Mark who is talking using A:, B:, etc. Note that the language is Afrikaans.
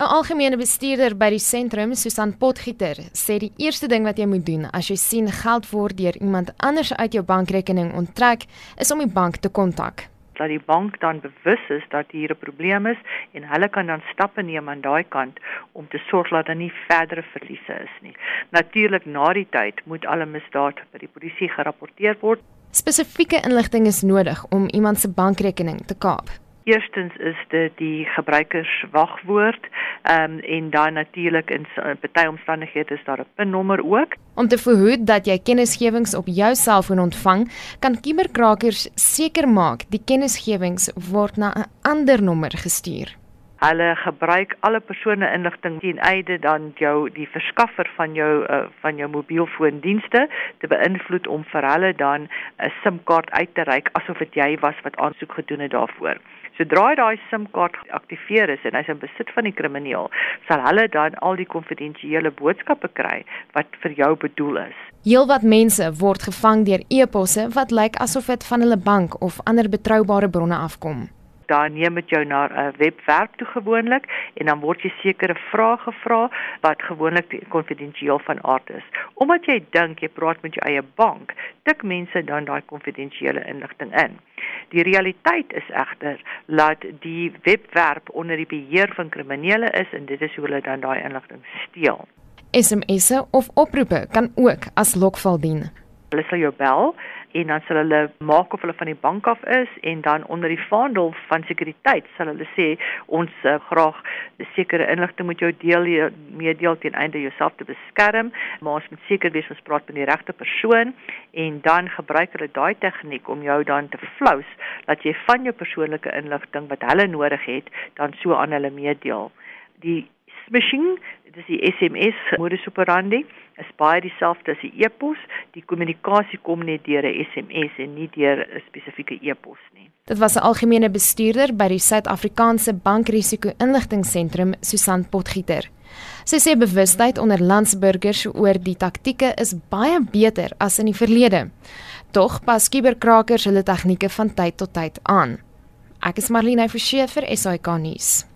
A: 'n Algemene bestuurder by die sentrum, Susan Potgieter, sê die eerste ding wat jy moet doen as jy sien geld word deur iemand anders uit jou bankrekening onttrek, is om die bank te kontak
B: dat die bank dan bewus is dat hier 'n probleem is en hulle kan dan stappe neem aan daai kant om te sorg dat daar nie verdere verliese is nie. Natuurlik na die tyd moet alle misdade by die polisie gerapporteer word.
A: Spesifieke inligting is nodig om iemand se bankrekening te kaap.
B: Eerstens is dit die gebruikerswagwoord, um, en dan natuurlik in party omstandighede is daar 'n PIN-nommer ook.
A: Om te verhoed dat jy kennisgewings op jou selfoon ontvang, kan kiberkrakers seker maak die kennisgewings word na 'n ander nommer gestuur.
B: Hulle gebruik alle persone inligting teen einde dan jou die verskaffer van jou uh, van jou mobielfoondienste te beïnvloed om vir hulle dan 'n SIM-kaart uit te reik asof dit jy was wat aansoek gedoen het daarvoor. Sodra daai SIM-kaart geaktiveer is en hy's in besit van die krimineel, sal hulle dan al die konfidensiële boodskappe kry wat vir jou bedoel is.
A: Heelwat mense word gevang deur e-posse wat lyk asof dit van hulle bank of ander betroubare bronne afkom
B: dan neem dit jou na 'n webwerf toe gewoonlik en dan word jy sekere vrae gevra wat gewoonlik konfidensieel van aard is. Omdat jy dink jy praat met jou eie bank, tik mense dan daai konfidensiële inligting in. Die realiteit is egter dat die webwerf onder die beheer van kriminele is en dit is hoe hulle dan daai inligting steel.
A: SMS'e of oproepe kan ook as lokval dien.
B: Hulle sal jou bel en dan sal hulle maak of hulle van die bank af is en dan onder die vaandel van sekuriteit sal hulle sê ons uh, graag sekere inligting met jou deel meedeel ten einde jouself te beskerm maar ons moet seker wees ons praat met die regte persoon en dan gebruik hulle daai tegniek om jou dan te flous dat jy van jou persoonlike inligting wat hulle nodig het dan so aan hulle meedeel. Die smishing dis die SMS modus operandi is baie dieselfde as die e-pos. Die kommunikasie kom net deur 'n SMS en nie deur 'n spesifieke e-pos nie.
A: Dit was 'n algemene bestuurder by die Suid-Afrikaanse Bankrisiko-inligtingseentrum, Susan Potgieter. Sy sê bewustheid onder landsburgers oor die taktieke is baie beter as in die verlede. Tog pas kuberkrakers hulle tegnieke van tyd tot tyd aan. Ek is Marlene Forsie vir SAK nuus.